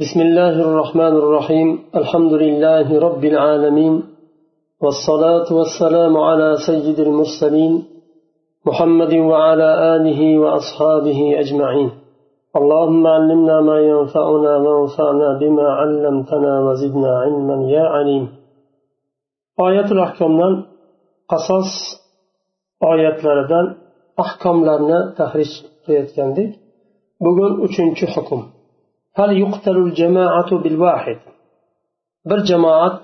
بسم الله الرحمن الرحيم. الحمد لله رب العالمين. والصلاة والسلام على سيد المرسلين محمد وعلى آله وأصحابه أجمعين. اللهم علمنا ما ينفعنا وانفعنا بما علمتنا وزدنا علما يا عليم. آية الأحكام قصص آيات لردن أحكام لنا تخرج qilayotgandik bugun uchinchi hukm هل يقتل الجماعة بالواحد؟ بر جماعة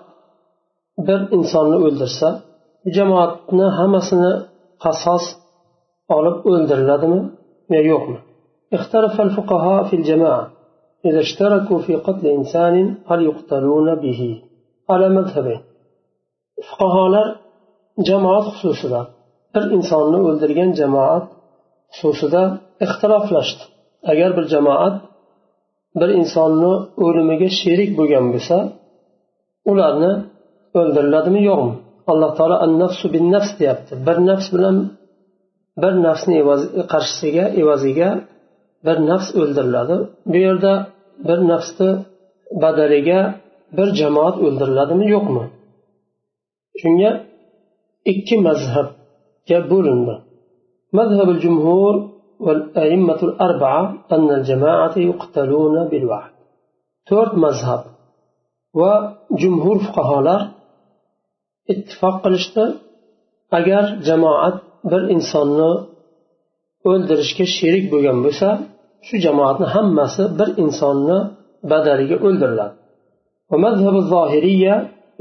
بر إنسان أولدرسا. جماعتنا همسنا قصاص أولد أولدر لدم يوم اختلف الفقهاء في الجماعة. إذا اشتركوا في قتل إنسان هل يقتلون به؟ على مذهبه فقهاء جماعة خصوصا بر إنسان أولدر جماعة خصوصا اختلاف لشت أجر بالجماعة bir insonni o'limiga sherik bo'lgan bo'lsa ularni o'ldiriladimi yo'qmi? Alloh taolo an nafsu bin nafs deyapti. Bir nafs bilan bir nafsni qarshisiga evaziga bir nafs o'ldiriladi. Bu yerda bir nafsni badaliga bir jamoat o'ldiriladimi yo'qmi? Shunga ikki mazhabga bo'lindi mazhabi jumhur والأئمة الأربعة أن الجماعة يقتلون بالوحد تورت مذهب وجمهور فقهاء اتفاق قلشت agar jamoat bir insonni o'ldirishga sherik bo'lgan bo'lsa shu jamoatni hammasi bir insonni badaliga o'ldiriladi ومذهب الظاهرية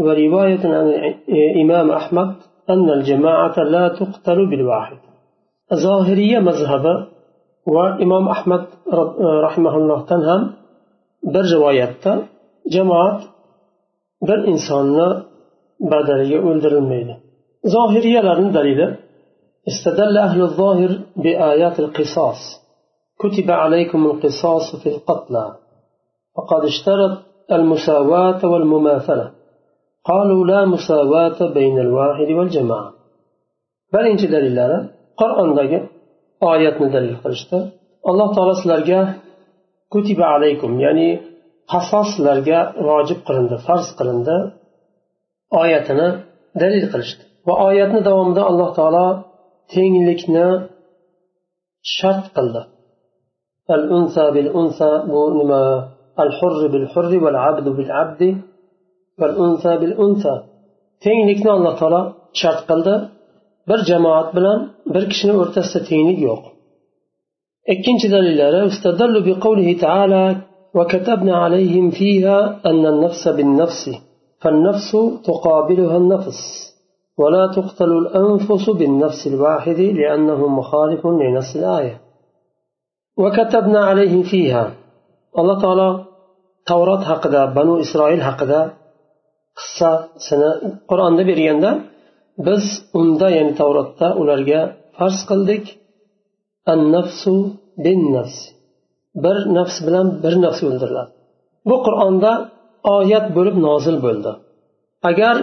ورواية عن أحمد أن الجماعة لا تقتل بالواحد. Zohiriya mazhabi va imom ahmad rahimaullohdan ham bir rivoyatda jamoat bir insonni badaliga o'ldirilmaydi. Zohiriyalarni dalili استدل أهل الظاهر بآيات القصاص كتب عليكم القصاص في القتلى فقد اشترط المساواة والمماثلة قالوا لا مساواة بين الواحد والجماعة بل انت دليل qur'ondagi oyatni dalil qilishdi. Alloh taolo sizlarga kutiba alaykum ya'ni qasos sizlarga vojib qilindi farz qilindi oyatini dalil qilishdi. Va oyatni davomida alloh taolo tenglikni shart qildi. Al unsa bil unsa bu nima? Al hurri bil hurri val abdu bil abdi val unsa bil unsa tenglikni alloh taolo shart qildi. Bir jamoat bilan bir kishini o'rtasida tenglik yo'q. Ikkinchi dalillari استدلوا بقوله تعالى وكتبنا عليهم فيها أن النفس بالنفس فالنفس تقابلها النفس ولا تقتل الأنفس بالنفس الواحد لأنه مخالف لنفس الآية وكتبنا عليهم فيها الله تعالى هكذا بنو إسرائيل هكذا قصة سنة قرآن berganda biz unda ya'ni tavrotda ularga farz qildik. An nafsu bin nafs bir nafs bilan bir nafs o'ldiriladi. Bu qur'onda oyat bo'lib nozil bo'ldi. Agar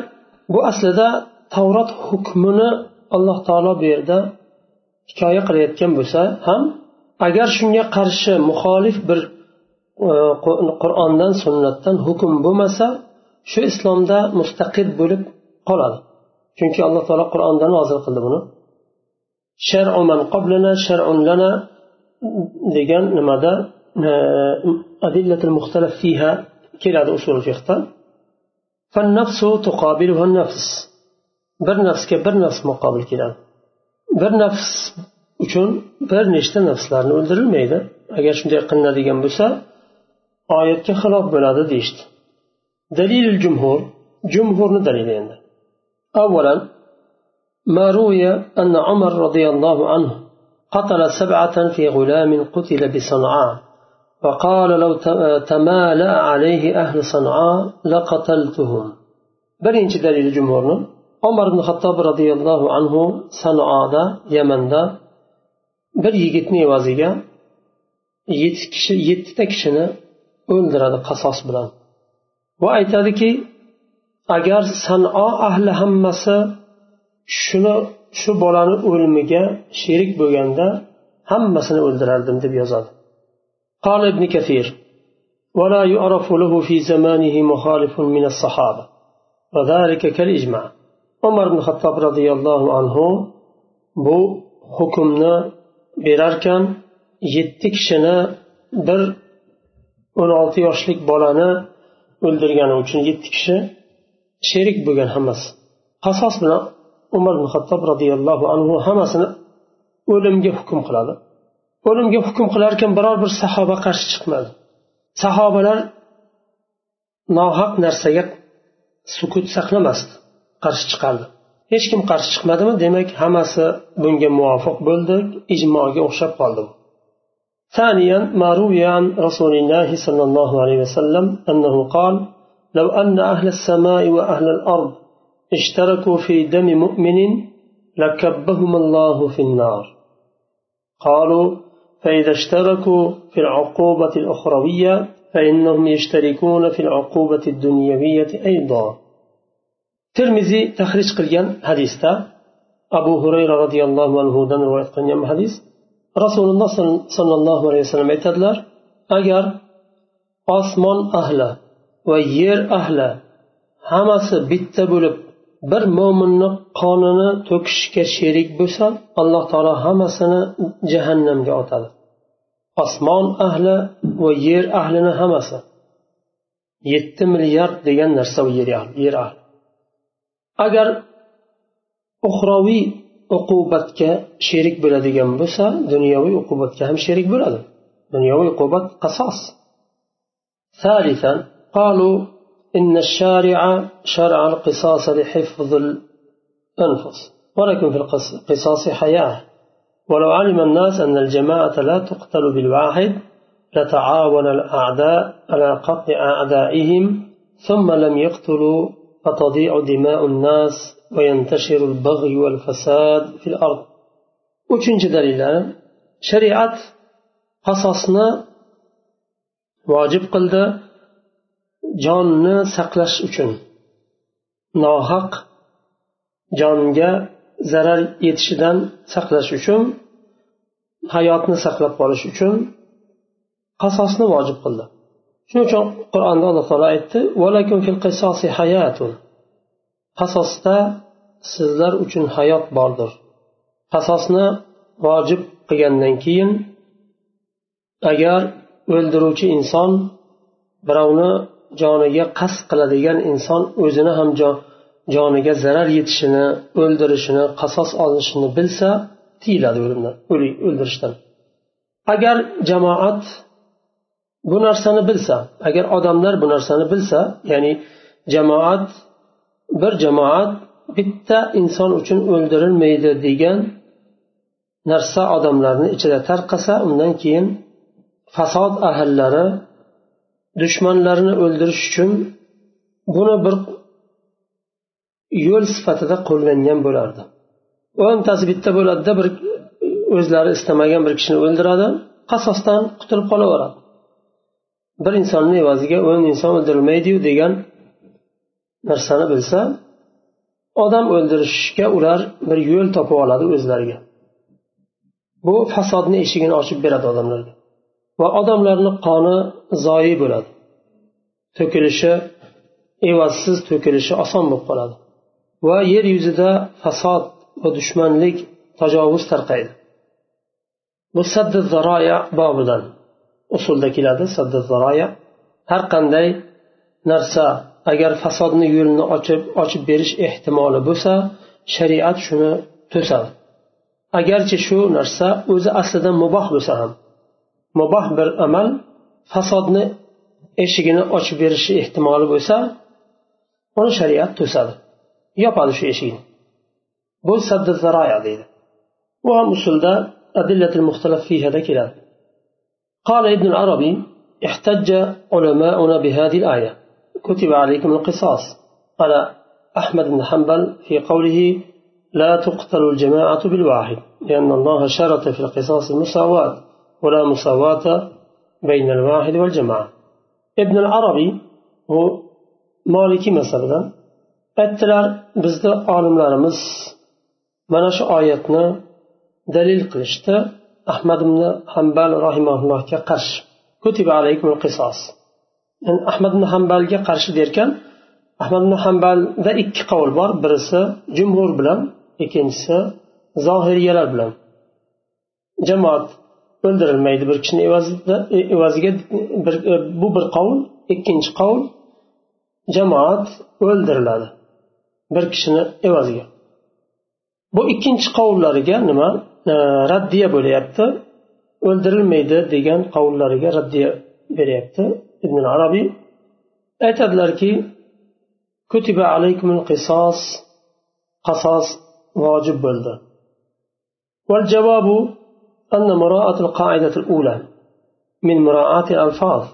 bu aslida tavrot hukmini alloh taolo bu yerda hikoya qilayotgan bo'lsa ham agar shunga qarshi muxolif bir e, qur'ondan sunnatdan hukm bo'lmasa shu islomda mustaqil bo'lib qoladi. chunki alloh taolo qur'onda nozil qildi buni shar'u man qoblana shar'un lana degan nimada adillatul muxtalaf fiha keladi usul fiqda فالنفس تقابلها النفس bir nafsga bir nafs muqobil keladi bir nafs uchun bir nechta nafslarni o'ldirilmaydi agar shunday qilinadigan bo'lsa oyatga xilof bo'ladi deyishdi dalilul jumhur jumhurni dalili endi أولا ما روي أن عمر رضي الله عنه قتل سبعة في غلام قتل بصنعاء وقال لو تمالأ عليه أهل صنعاء لقتلتهم. بل إن دليل جمهورنا نعم. عمر بن الخطاب رضي الله عنه صنعاء دا يمن دا. بل يجتني وزيجا يتكشن أندرا قصاص بلان. وأيتادكي agar sano ahli hammasi shuni shu bolani o'limiga sherik bo'lganda hammasini o'ldirardim deb yozadi قال ابن كثير ولا يعرف له في زمانه مخالف من الصحابة وذلك كالإجماع عمر بن الخطاب رضي الله عنه bu hukmni berarkan yetti kishini bir o'n olti yoshlik bolani o'ldirgani uchun yetti kishi sherik bo'lgan hammasi qasos bilan umar ibn hattob roziyallohu anhu hammasini o'limga hukm qiladi o'limga hukm qilarkan biror bir sahoba qarshi chiqmadi sahobalar nohaq narsaga sukut saqlamasdi qarshi chiqardi hech kim qarshi chiqmadimi demak hammasi bunga muvofiq bo'ldi ijmoga o'xshab qoldi ثانيا ما روي عن رسول الله صلى الله عليه وسلم أنه قال لو أن أهل السماء وأهل الأرض اشتركوا في دم مؤمن لكبهم الله في النار. قالوا فإذا اشتركوا في العقوبة الأخروية فإنهم يشتركون في العقوبة الدنيوية أيضا. ترمزي تخرج قليان حديثة. أبو هريرة رضي الله عنه دن رواية قليان حديث. رسول الله صلى الله عليه وسلم اعتدلر أجر أصمن أهله. va yer ahli hammasi bitta bo'lib bir mo'minni qonini to'kishga sherik bo'lsa alloh taolo hammasini jahannamga otadi osmon ahli va yer ahlini hammasi yetti milliard degan narsa yer ahli agar uxroviy uqubatga sherik bo'ladigan bo'lsa dunyoviy uqubatga ham sherik bo'ladi dunyoviy uqubat qasos ثالثا قالوا إن الشارع شرع القصاص لحفظ الأنفس. ولكن في القصاص حياة. ولو علم الناس أن الجماعة لا تقتل بالواحد لتعاون الأعداء على قتل أعدائهم ثم لم يقتلوا فتضيع دماء الناس وينتشر البغي والفساد في الأرض. uchinchi dalillari shariat qasosni vojib qildi jonni saqlash uchun. Nohaq jonga zarar yetishidan saqlash uchun hayotni saqlab qolish uchun qasosni vojib qildi. Shuning uchun qur'onda alloh taolo aytdi qasosda sizlar uchun hayot bordir. Qasosni vojib qilgandan keyin agar o'ldiruvchi inson birovni joniga qasd qiladigan inson o'zini ham joniga zarar yetishini o'ldirishini qasos olishini bilsa tiyiladi o'limdan o'ldirishdan. Agar jamoat bu narsani bilsa agar odamlar bu narsani bilsa ya'ni jamoat bir jamoat bitta inson uchun o'ldirilmaydi degan narsa odamlarni ichida tarqasa undan keyin fasod ahillari dushmanlarini o'ldirish uchun buni bir yo'l sifatida qo'llangan bo'lardi. O'ntasi bitta bo'ladida bir o'zlari istamagan bir kishini o'ldiradi qasosdan qutulib qolaveradi. Bir insonni evaziga o'n inson o'ldirilmaydiyu degan narsani bilsa odam o'ldirishga ular bir yo'l topib oladi o'zlariga. Bu fasodni eshigini ochib beradi odamlarga. Va odamlarni qoni zoyi bo'ladi. To'kilishi evazsiz to'kilishi oson bo'lib qoladi va yer yuzida fasod va dushmanlik tajovuz tarqaydi. Bu saddi zaroya bobidan usulda keladi. Saddi zaroya har qanday narsa agar fasodni yo'lini ochib ochib berish ehtimoli bo'lsa shariat shuni to'sadi. Agarchi shu narsa o'zi aslida muboh bo'lsa ham muboh bir amal fasodni eshigini ochib berishi ehtimoli bo'lsa uni shariat to'sadi yopadi shu eshikni bu saddi zaroya deydi bu ham usulda adillatil muxtalaf fihada keladi قال ابن العربي احتج علماؤنا بهذه الآية كتب عليكم القصاص قال أحمد بن حنبل في قوله لا تقتل الجماعة بالواحد لأن الله شرط في القصاص المساواة ولا مساواة بين الواحد والجماعة ابن العربي هو مالكي مثلا aytdilar bizni olimlarimiz mana shu oyatni dalil qilishdi ahmad ibn hambal rahimaullohga qarshi kutiba alaykum qisos yani ahmad ibn hambalga qarshi derkan ahmad ibn hambalda ikki qavl bor birisi jumhur bilan ikkinchisi zohiriyalar bilan jamoat o'ldirilmaydi bir kishini evaziga bir, e, bu bir qavl ikkinchi qavl jamoat o'ldiriladi bir kishini evaziga bu ikkinchi qavllariga nima e, raddiya bo'lyapti o'ldirilmaydi degan qavllariga raddiya beryapti ibn arabiy aytadilarki kutiba alaykumul qisos qasos vojib bo'ldi والجواب أن مراءة القاعدة الأولى من مراعاة الألفاظ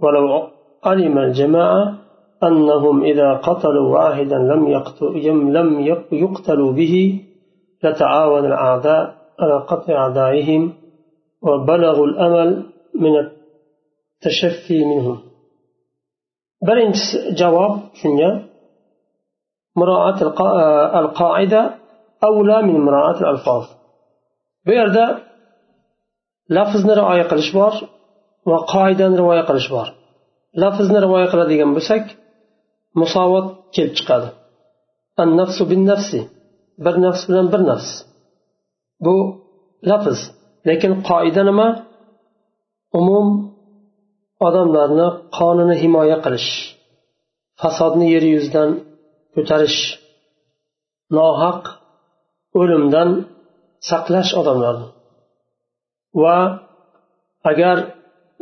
ولو علم الجماعة أنهم إذا قتلوا واحدا لم لم يقتلوا به لتعاون الأعداء على قتل أعدائهم وبلغوا الأمل من التشفي منهم. birinchi javob shunga muroat al qoida avla min muroat al lafzni rioya qilish bor va qoidani rioya qilish bor. Lafzni rioya qiladigan bo'lsak musovat kelib chiqadi. An nafsu bin nafsi bir nafs bilan bir nafs. Bu lafz. Lekin qoida nima? Umum odamlarni qonini himoya qilish fasodni yer yuzidan ko'tarish nohaq o'limdan saqlash odamlarni va agar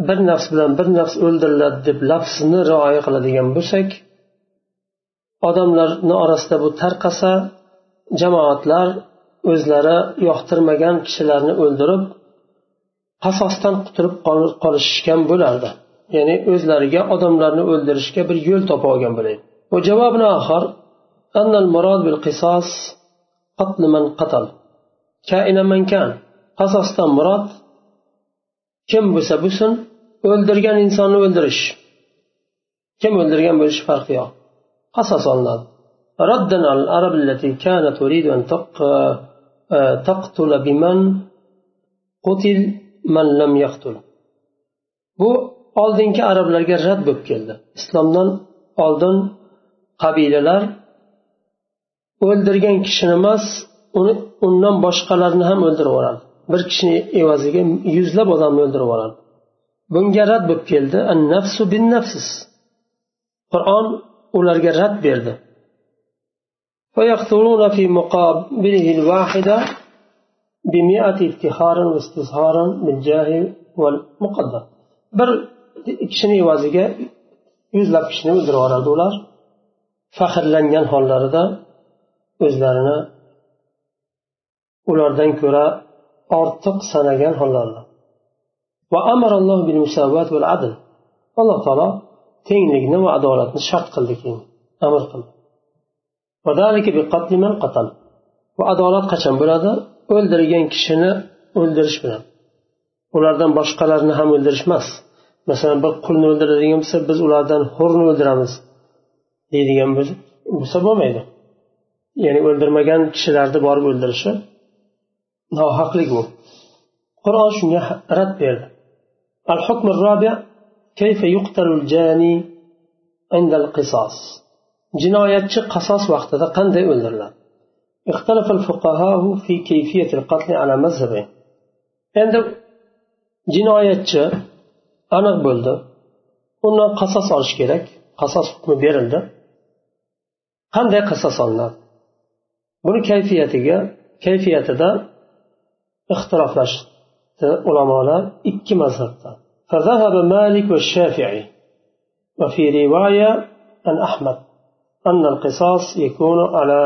bir nafs bilan bir nafs o'ldiriladi deb lafzni rioya qiladigan bo'lsak odamlarni orasida bu tarqasa jamoatlar o'zlari yoqtirmagan kishilarni o'ldirib qasosdan qutulib qolishgan bo'lardi ya'ni o'zlariga odamlarni o'ldirishga bir yo'l topib olgan bo'ladi وجواب آخر أن المراد بالقصاص قتل من قتل كائنا من كان qasosdan murod kim bo'lsa bo'lsin o'ldirgan insonni o'ldirish kim o'ldirgan bo'lishi farqi yo'q qasos olinadi ردا على العرب التي كانت تريد أن تقتل بمن قتل من لم يقتل bu oldingi arablarga rad bo'lib keldi islomdan oldin qabilalar o'ldirgan kishini emas uni undan boshqalarni ham o'ldirib yuboradi bir kishini evaziga yuzlab odamni o'ldirib yuboradi bunga rad bo'lib keldi an nafsu bin nafsis qur'on ularga rad berdi ويقتلون في مقابله الواحدة بمئة افتخارا واستظهارا بالجاه والمقدر bir kishini evaziga yuzlab kishini o'ldirib yuboradi ular faxrlangan hollarida o'zlarini ulardan ko'ra ortiq sanagan hollarida alloh taolo tenglikni va adolatni shart qildi keyin. Amr qildi. Va adolat qachon bo'ladi? O'ldirgan kishini o'ldirish bilan. Ulardan boshqalarni ham o'ldirish emas masalan bir qulni o'ldiradigan bo'lsa biz ulardan hurni o'ldiramiz deydigan bo'lsa bo'lmaydi. Ya'ni o'ldirmagan kishilarni borib o'ldirishi nohaqlik bu qur'on shunga rad berdi الحكم الرابع كيف يقتل الجاني عند القصاص jinoyatchi qasos vaqtida qanday o'ldiriladi اختلف الفقهاء في كيفية القتل على مذهبين endi jinoyatchi aniq bo'ldi undan qasos olish kerak qasos hukmi berildi qanday qasos olinadi buni kayfiyatiga kayfiyatida ixtiroflashdi ulamolar ikki mazhabda فذهب مالك والشافعي وفي رواية عن أحمد أن القصاص يكون على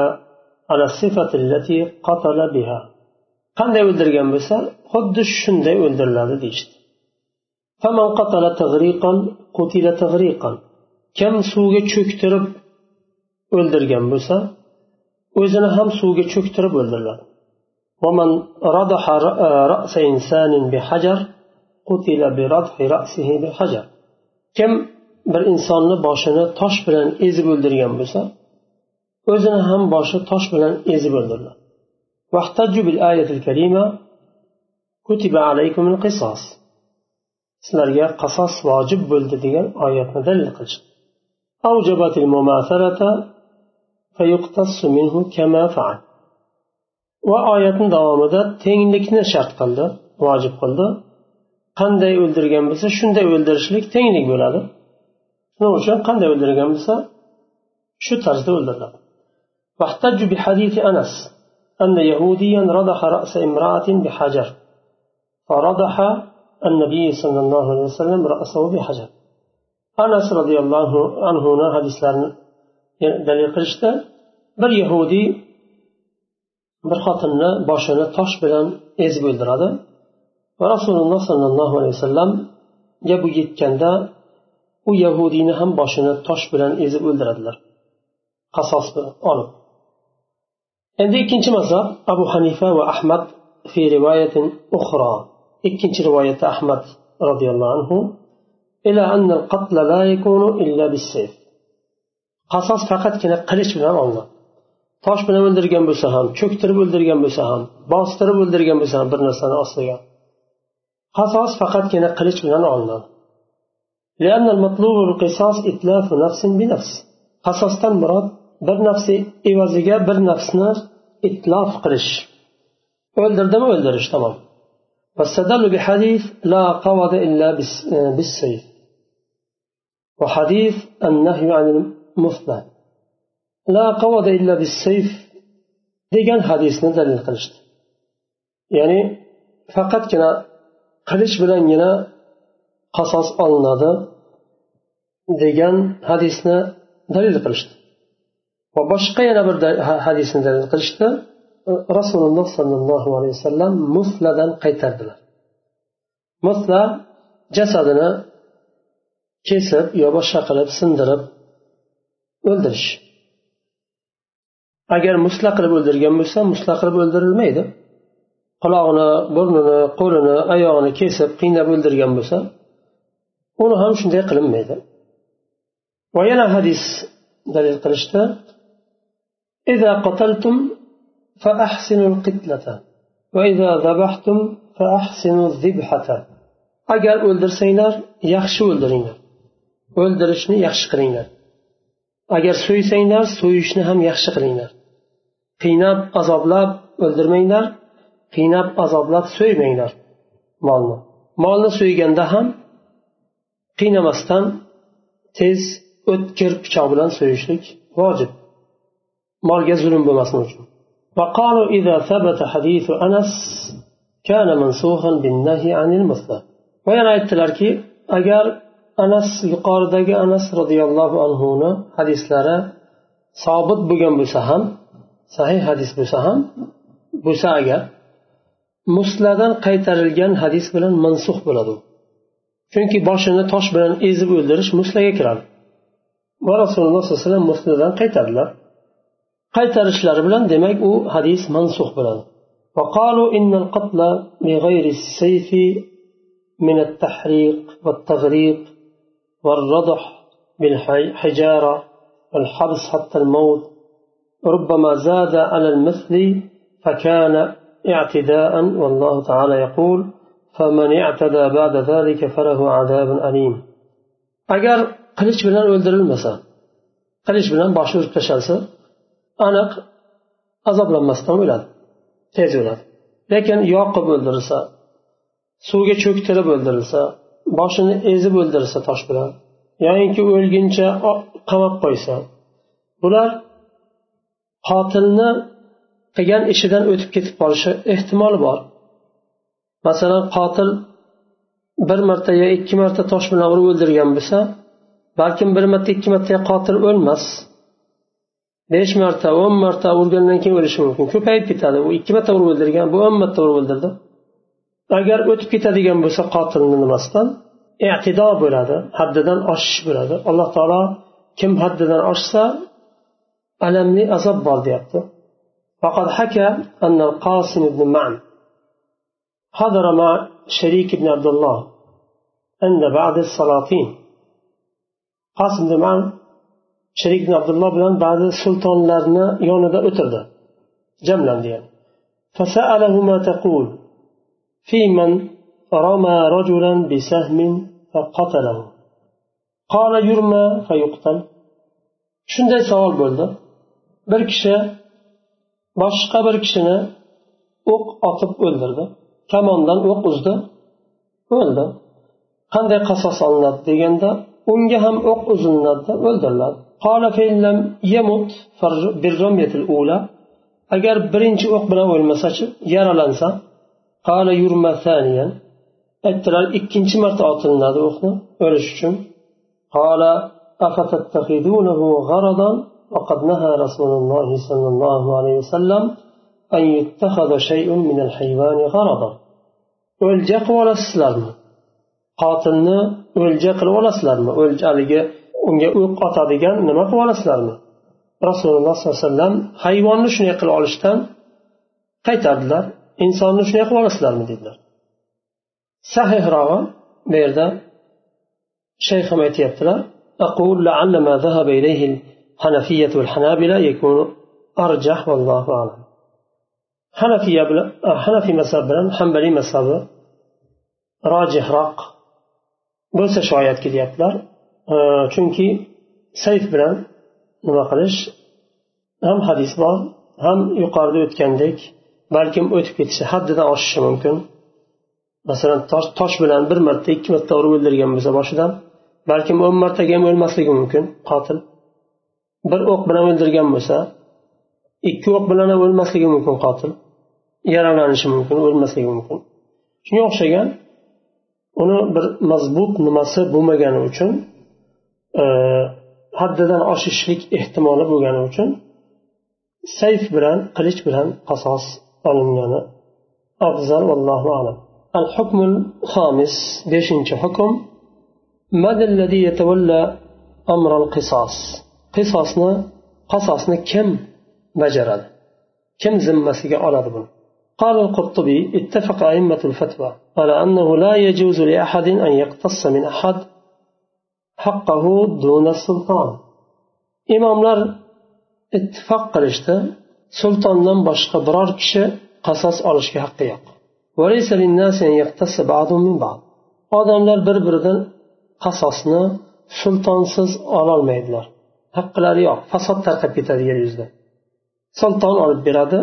على الصفة التي قتل بها qanday o'ldirgan bo'lsa xuddi shunday o'ldiriladi deyishdi فمن قتل تغريقا قتل تغريقا kim suvga cho'ktirib o'ldirgan bo'lsa o'zini ham suvga cho'ktirib o'ldiriladi ومن ردح رأس إنسان بحجر قتل بردح رأسه بحجر. كم بر إنسان باشنا تاش بلن إزي بلدر ينبسا أزنا هم باشا تاش بلن إزي بلدر واحتج بالآية الكريمة كتب عليكم القصاص سنرجع قصص واجب بلدر ديگر آياتنا دل قلش أوجبت المماثلة فيقتص منه كما فعل va oyatni davomida tenglikni shart qildi vojib qildi qanday o'ldirgan bo'lsa shunday o'ldirishlik tenglik bo'ladi shuning uchun qanday o'ldirgan bo'lsa shu tarzda o'ldiriladi واحتج بحديث أنس أن يهوديا رضح رأس امرأة بحجر فرضح النبي صلى الله عليه وسلم رأسه بحجر أنس رضي الله عنه حديث dalil qilishdi bir yahudiy bir xotinni boshini tosh bilan ezib o'ldiradi. Va rasululloh sollallohu alayhi vasallamga bu yetganda u yahudiyni ham boshini tosh bilan ezib o'ldiradilar. Qasosni olib. Endi ikkinchi mazhab abu hanifa va ahmad fi rivoyatin ukhra. Ikkinchi rivoyatda ahmad roziyallohu anhu ila anna al-qatl la yakunu illa bis-sayf. Qasos faqatgina qilich bilan olinadi. tosh bilan o'ldirgan bo'lsa ham cho'ktirib o'ldirgan bo'lsa ham bostirib o'ldirgan bo'lsa ham bir narsani ostiga qasos faqatgina qilich bilan olinadi qasosdan murod bir nafsi evaziga bir nafsni itlof qilish o'ldirdimi o'ldirish tamom واستدلوا بحديث لا قوض إلا بالسيف وحديث النهي عن المثلى la qavada illa bissayf degan hadisni dalil qilishdi. Ya'ni faqatgina qilich bilangina qasos olinadi degan hadisni dalil qilishdi. Va boshqa yana bir hadisni dalil qilishdi. Rasululloh sollallohu alayhi vasallam musladan qaytardilar. Musla jasadini kesib yo boshqa qilib sindirib o'ldirish agar musla qilib o'ldirgan bo'lsa musla qilib o'ldirilmaydi qulog'ini burnini qo'lini oyog'ini kesib qiynab o'ldirgan bo'lsa uni ham shunday qilinmaydi va yana hadis dalil qilishdi إذا قتلتم فأحسنوا القتلة وإذا ذبحتم فأحسنوا الذبحة agar o'ldirsanglar yaxshi o'ldiringlar o'ldirishni yaxshi qilinglar agar so'ysanglar so'yishni ham yaxshi qilinglar qiynab azoblab o'ldirmanglar qiynab azoblab so'ymanglar molni molni so'yganda ham qiynamasdan tez o'tkir pichoq bilan so'yishlik vojib molga zulm bo'lmasin uchun وقالوا إذا ثبت حديث أنس كان منسوخا بالنهي عن المثلى وينا aytdilarki agar anas yuqoridagi anas roziyallohu anhuni hadislari sobit bo'lgan bo'lsa ham sahih hadis bo'lsa ham bo'lsa agar musladan qaytarilgan hadis bilan mansux bo'ladi chunki boshini tosh bilan ezib o'ldirish muslaga kiradi va rasululloh sallallohu alayhi vasallam musladan qaytardilar qaytarishlari bilan demak u hadis mansux bo'ladi وقالوا إن القتل بغير السيف من التحريق والتغريق والرضح بالحجارة والحبس حتى الموت ربما زاد على المثل فكان اعتداء والله تعالى يقول فمن اعتدى بعد ذلك فله عذاب أليم agar qilich bilan o'ldirilmasa qilich bilan boshi urib tashlasa aniq azoblanmasdan o'ladi tez o'ladi lekin yoqib o'ldirilsa suvga cho'ktirib o'ldirilsa boshini ezib o'ldirilsa tosh bilan yoyinki o'lguncha qamab qo'ysa bular qotilni qilgan ishidan o'tib ketib qolishi ehtimoli bor. Masalan qotil bir marta yo ikki marta tosh bilan urib o'ldirgan bo'lsa balkim bir marta ikki marta qotil o'lmas besh marta o'n marta urgandan keyin o'lishi mumkin. Ko'payib ketadi. U ikki marta urib o'ldirgan bu o'n marta urib o'ldirdi. Agar o'tib ketadigan bo'lsa qotilni nimasidan? E'tido bo'ladi haddidan oshish bo'ladi. Alloh taolo kim haddidan oshsa alamli azob bor deyapti فقد حكى أن القاسم بن معن حضر مع شريك بن عبد الله عند بعض السلاطين قاسم بن معن sherik ibn abdulloh bilan ba'zi sultonlarni yonida o'tirdi jamlandi yani فسأله ما تقول في من رمى رجلا بسهم فقتله قال يرمى فيقتل shunday savol bo'ldi bir kishi boshqa bir kishini o'q otib o'ldirdi. Kamondan o'q uzdi o'ldi. Qanday qasos olinadi deganda unga ham o'q uzilinadi o'ldiriladi. Agar birinchi o'q bilan o'lmasachi yaralansa aytdilar ikkinchi marta otilinadi o'qni o'lish uchun. وقد نهى رسول الله صلى الله عليه وسلم أن يتخذ شيء من الحيوان غرضا o'lja qilib olasizlarmi qotilni o'lja qilib olasizlarmi haligi unga o'q otadigan nima qilib olasizlarmi rasululloh sollallohu alayhi vasallam hayvonni shunday qilib olishdan qaytardilar insonni shunday qilib olasizlarmi dedilar sahihrog'i bu yerda shayxim aytyaptilar أقول لعل ما ذهب إليه الحنفية والحنابلة يكون أرجح والله أعلم حنفية حنفي مذهب bilan hambaliy mazhabi rojihroq bo'lsa shoyatki deyaptilar chunki sayf bilan nima qilish ham hadis bor ham yuqorida o'tgandek balkim o'tib ketishi haddidan oshishi mumkin masalan tosh bilan bir marta ikki marta urib o'ldirgan bo'lsa boshidan balkim o'n martaga ham o'lmasligi mumkin qotil bir o'q bilan o'ldirgan bo'lsa ikki o'q bilan ham o'lmasligi mumkin qotil yaralanishi mumkin o'lmasligi mumkin shunga o'xshagan uni bir mazbut nimasi bo'lmagani uchun e, haddidan oshishlik ehtimoli bo'lgani uchun sayf bilan qilich bilan qasos olingani afzal vallohu alam al hukmul xomis beshinchi hukm من الذي يتولى أمر القصاص قصاصنا قصاصنا كم بجرد كم زمسك على ذبن قال القرطبي اتفق أئمة الفتوى على أنه لا يجوز لأحد أن يقتص من أحد حقه دون السلطان imomlar ittifoq qilishdi sultondan boshqa biror kishi qasos olishga haqqi yo'q odamlar bir biridan qasosni sultonsiz ololmaydilar Haqqilari yo'q fasod tarqab ketadi yer yuzida sulton olib beradi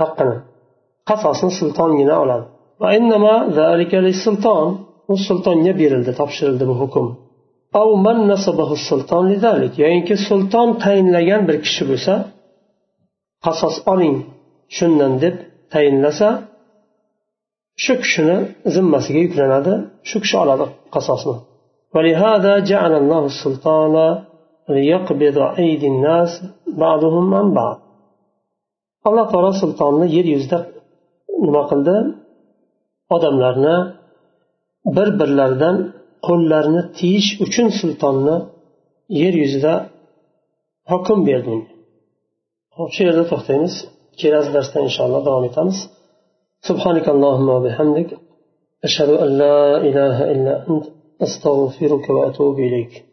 haqqini. Qasosni sultongina oladi. U sultonga berildi topshirildi bu hukm. Yoyinki sulton tayinlagan bir kishi bo'lsa qasos oling shundan deb tayinlasa shu kishini zimmasiga yuklanadi shu kishi oladi qasosni. ولهذا جعل الله السلطان ليقبض أيدي الناس بعضهم عن بعض alloh taolo sultonni yer yuzida nima qildi odamlarni bir birlaridan qo'llarini tiyish uchun sultonni yer yuzida hukm berdi hop shu yerda to'xtaymiz kelasi darsda inshaalloh davom etamiz سبحانك اللهم وبحمدك أشهد أن لا إله إلا أنت أستغفرك وأتوب إليك.